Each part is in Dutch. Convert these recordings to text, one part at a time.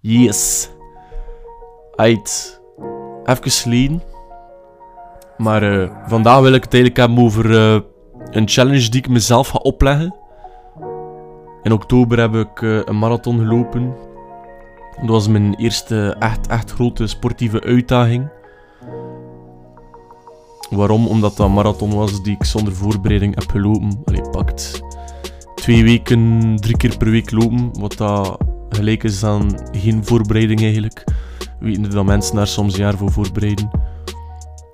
Yes. Uit. Even geleden. Maar eh, vandaag wil ik het eigenlijk hebben over eh, een challenge die ik mezelf ga opleggen. In oktober heb ik eh, een marathon gelopen. Dat was mijn eerste echt, echt grote sportieve uitdaging. Waarom? Omdat dat een marathon was die ik zonder voorbereiding heb gelopen. Allee, pakt twee weken, drie keer per week lopen. Wat dat gelijk is aan geen voorbereiding eigenlijk. Weten dat mensen daar soms jaar voor voorbereiden.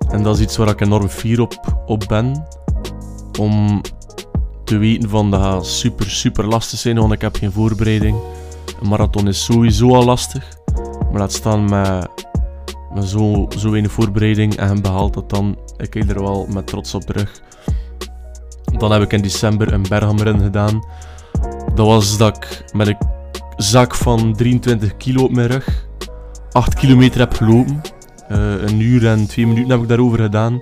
En dat is iets waar ik enorm fier op, op ben. Om te weten van dat gaat super, super lastig zijn, want ik heb geen voorbereiding. Een marathon is sowieso al lastig. Maar laat staan met, met zo, zo weinig voorbereiding en behaalt dat dan. Ik kijk er wel met trots op terug. Dan heb ik in december een Berghamrun gedaan. Dat was dat ik met een zak van 23 kilo op mijn rug 8 kilometer heb gelopen. Eh, een uur en twee minuten heb ik daarover gedaan.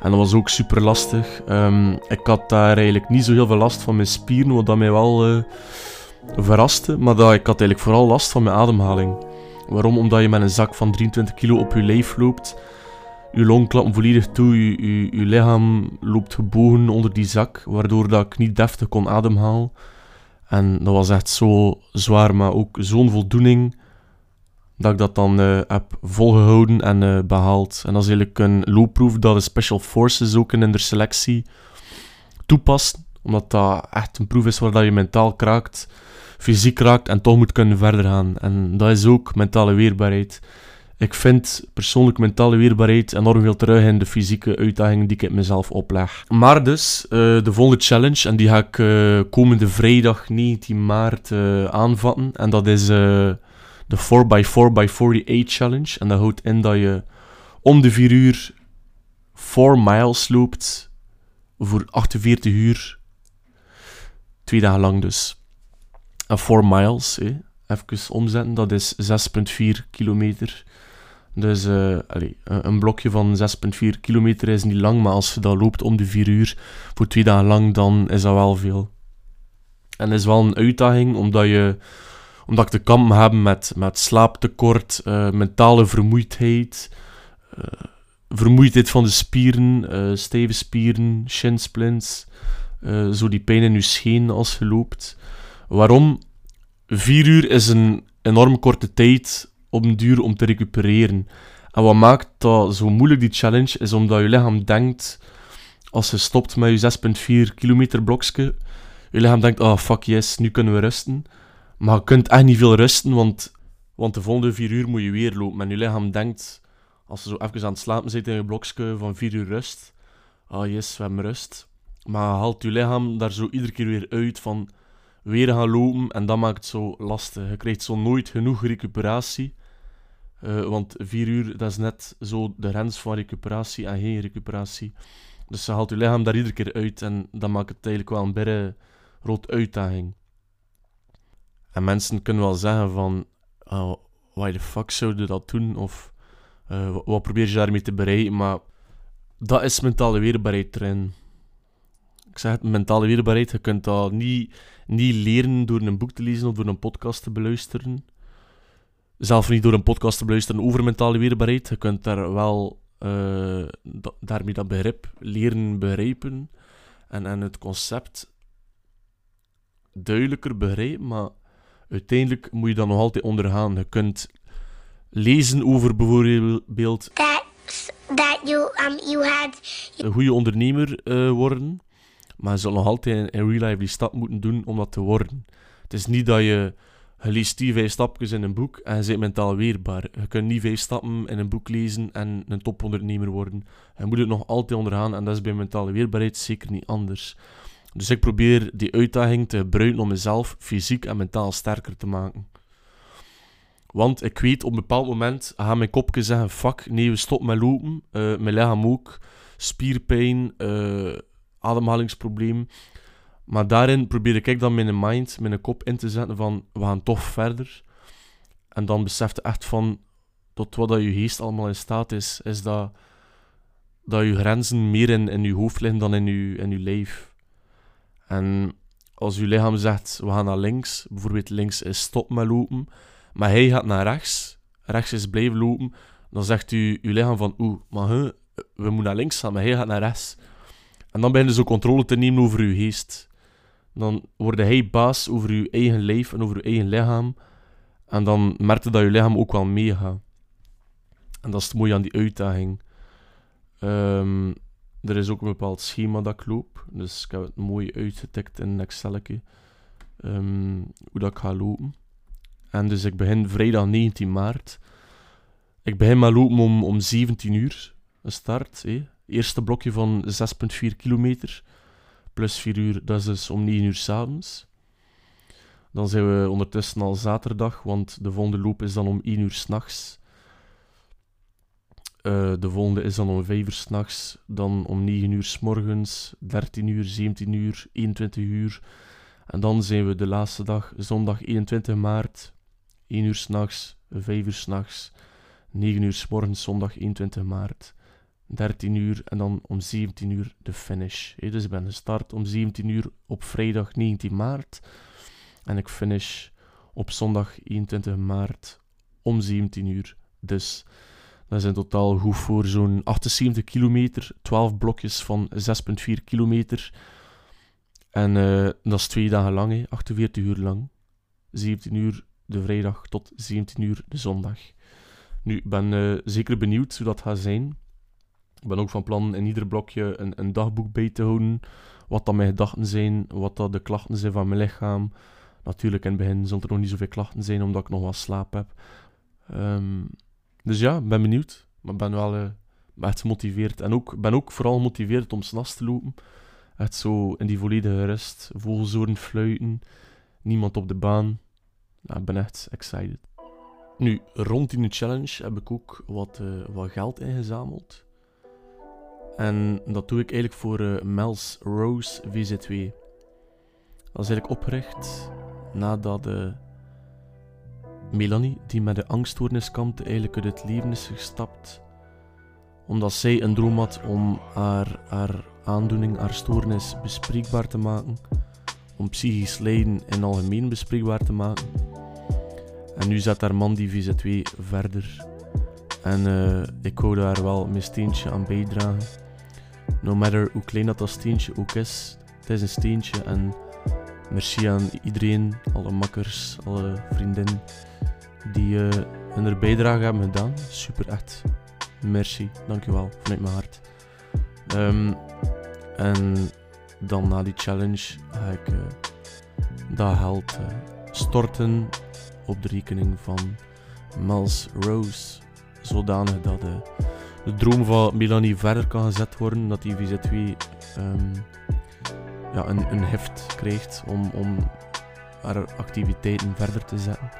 En dat was ook super lastig. Ehm, ik had daar eigenlijk niet zo heel veel last van mijn spieren, wat dat mij wel uh, verraste. Maar dat, ik had eigenlijk vooral last van mijn ademhaling. Waarom? Omdat je met een zak van 23 kilo op je lijf loopt. Je long klappen volledig toe, je, je, je lichaam loopt gebogen onder die zak, waardoor dat ik niet deftig kon ademhalen. En dat was echt zo zwaar, maar ook zo'n voldoening dat ik dat dan uh, heb volgehouden en uh, behaald. En dat is eigenlijk een loopproef dat de Special Forces ook in de selectie toepast. Omdat dat echt een proef is waar dat je mentaal kraakt, fysiek raakt en toch moet kunnen verder gaan. En dat is ook mentale weerbaarheid. Ik vind persoonlijk mentale weerbaarheid enorm veel terug in de fysieke uitdagingen die ik mezelf opleg. Maar dus, uh, de volgende challenge, en die ga ik komende vrijdag 19 maart aanvatten. En dat is de 4x4x48 challenge. En dat houdt in dat je om de 4 uur 4 miles loopt voor 48 uur. Twee dagen lang dus. En 4 miles, eh, even omzetten, dat is 6,4 kilometer. Dus uh, allez, een blokje van 6,4 kilometer is niet lang, maar als je dat loopt om de 4 uur voor twee dagen lang, dan is dat wel veel. En is wel een uitdaging, omdat je omdat ik te kampen heb met, met slaaptekort, uh, mentale vermoeidheid, uh, vermoeidheid van de spieren, stijve spieren, shinsplints, zo die pijn in je scheen als je loopt. Waarom? Vier uur is een enorm korte tijd op duur om te recupereren. En wat maakt dat zo moeilijk, die challenge, is omdat je lichaam denkt, als je stopt met je 6,4 kilometer blokje, je lichaam denkt, oh fuck yes, nu kunnen we rusten. Maar je kunt echt niet veel rusten, want, want de volgende vier uur moet je weer lopen. En je lichaam denkt, als je zo even aan het slapen zit in je blokje van vier uur rust, ah oh yes, we hebben rust. Maar haalt je lichaam daar zo iedere keer weer uit van weer gaan lopen en dat maakt het zo lastig. Je krijgt zo nooit genoeg recuperatie. Uh, want vier uur, dat is net zo de grens van recuperatie en geen recuperatie. Dus je haalt je lichaam daar iedere keer uit en dat maakt het eigenlijk wel een berre rood uitdaging. En mensen kunnen wel zeggen van, uh, why the fuck zou je dat doen? Of uh, wat probeer je daarmee te bereiken? Maar dat is mentale weerbaarheid erin. Ik zeg het, mentale weerbaarheid, je kunt dat niet, niet leren door een boek te lezen of door een podcast te beluisteren. Zelf niet door een podcast te beluisteren over mentale weerbaarheid. Je kunt daar wel uh, daarmee dat begrip leren begrijpen en, en het concept duidelijker begrijpen, maar uiteindelijk moet je dat nog altijd ondergaan. Je kunt lezen over bijvoorbeeld. That you, um, you had... Een goede ondernemer uh, worden. Maar je zal nog altijd in real life die stap moeten doen om dat te worden. Het is niet dat je. Je leest die vijf stapjes in een boek en je bent mentaal weerbaar. Je kunt niet vijf stappen in een boek lezen en een topondernemer worden. Je moet het nog altijd ondergaan en dat is bij mentale weerbaarheid zeker niet anders. Dus ik probeer die uitdaging te gebruiken om mezelf fysiek en mentaal sterker te maken. Want ik weet op een bepaald moment gaan mijn kopje zeggen: fuck, nee, we stoppen met lopen. Uh, mijn lichaam ook. Spierpijn, uh, ademhalingsprobleem. Maar daarin probeer ik dan mijn mind, mijn kop in te zetten van we gaan toch verder. En dan beseft je echt van tot wat dat je geest allemaal in staat is, is dat, dat je grenzen meer in, in je hoofd liggen dan in je, in je lijf. En als je lichaam zegt, we gaan naar links, bijvoorbeeld links is stop met lopen, maar hij gaat naar rechts, rechts is blijven lopen, dan zegt u, uw lichaam van, oeh, maar we moeten naar links gaan, maar hij gaat naar rechts. En dan begin je zo controle te nemen over uw geest. Dan word hij baas over uw eigen lijf en over uw eigen lichaam. En dan merkte dat je lichaam ook wel meegaat. En dat is het mooie aan die uitdaging. Ehm, er is ook een bepaald schema dat ik loop. Dus ik heb het mooi uitgetikt in een Excel. Um, hoe dat ik ga lopen. En dus ik begin vrijdag 19 maart. Ik begin met lopen om, om 17 uur. Een start. Hé. Eerste blokje van 6,4 kilometer. Plus 4 uur, dat is dus om 9 uur s'avonds. Dan zijn we ondertussen al zaterdag, want de volgende loop is dan om 1 uur s'nachts. Uh, de volgende is dan om 5 uur s'nachts, dan om 9 uur s morgens, 13 uur, 17 uur, 21 uur. En dan zijn we de laatste dag, zondag 21 maart, 1 uur s'nachts, 5 uur s'nachts, 9 uur s morgens, zondag 21 maart, 13 uur en dan om 17 uur de finish. dus ik ben gestart om 17 uur op vrijdag 19 maart. En ik finish op zondag 21 maart om 17 uur. Dus dat is in totaal goed voor zo'n 78 kilometer, 12 blokjes van 6,4 kilometer. En uh, dat is twee dagen lang, hè, 48 uur lang. 17 uur de vrijdag tot 17 uur de zondag. Nu, ik ben uh, zeker benieuwd hoe dat gaat zijn. Ik ben ook van plan in ieder blokje een, een dagboek bij te houden. Wat dan mijn gedachten zijn, wat dat de klachten zijn van mijn lichaam. Natuurlijk, in het begin zullen er nog niet zoveel klachten zijn, omdat ik nog wat slaap heb. Um, dus ja, ben benieuwd. Maar ben wel echt gemotiveerd. En ook, ben ook vooral gemotiveerd om s'nachts te lopen. Echt zo in die volledige rust. Vogelzoren fluiten. Niemand op de baan. Ja, ik ben echt excited. Nu, rond de challenge heb ik ook wat, uh, wat geld ingezameld. En dat doe ik eigenlijk voor uh, Mel's Rose VZ2. Dat is eigenlijk opgericht nadat uh, Melanie, die met de angststoornis kampte, eigenlijk uit het leven is gestapt. Omdat zij een droom had om haar, haar aandoening, haar stoornis bespreekbaar te maken. Om psychisch lijden in algemeen bespreekbaar te maken. En nu zet haar man die VZ2 verder. En uh, ik wou daar wel mijn steentje aan bijdragen. No matter hoe klein dat, dat steentje ook is, het is een steentje. En merci aan iedereen, alle makkers, alle vriendinnen die uh, hun bijdrage hebben gedaan. Super echt. Merci, dankjewel, vanuit mijn hart. Um, en dan na die challenge ga ik uh, dat geld uh, storten op de rekening van Mels Rose. Zodanig dat de droom van Melanie verder kan gezet worden. Dat die VZ2 um, ehm, ja, een, een heft krijgt om, om haar activiteiten verder te zetten.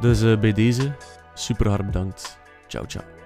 Dus uh, bij deze, super hard bedankt. Ciao, ciao.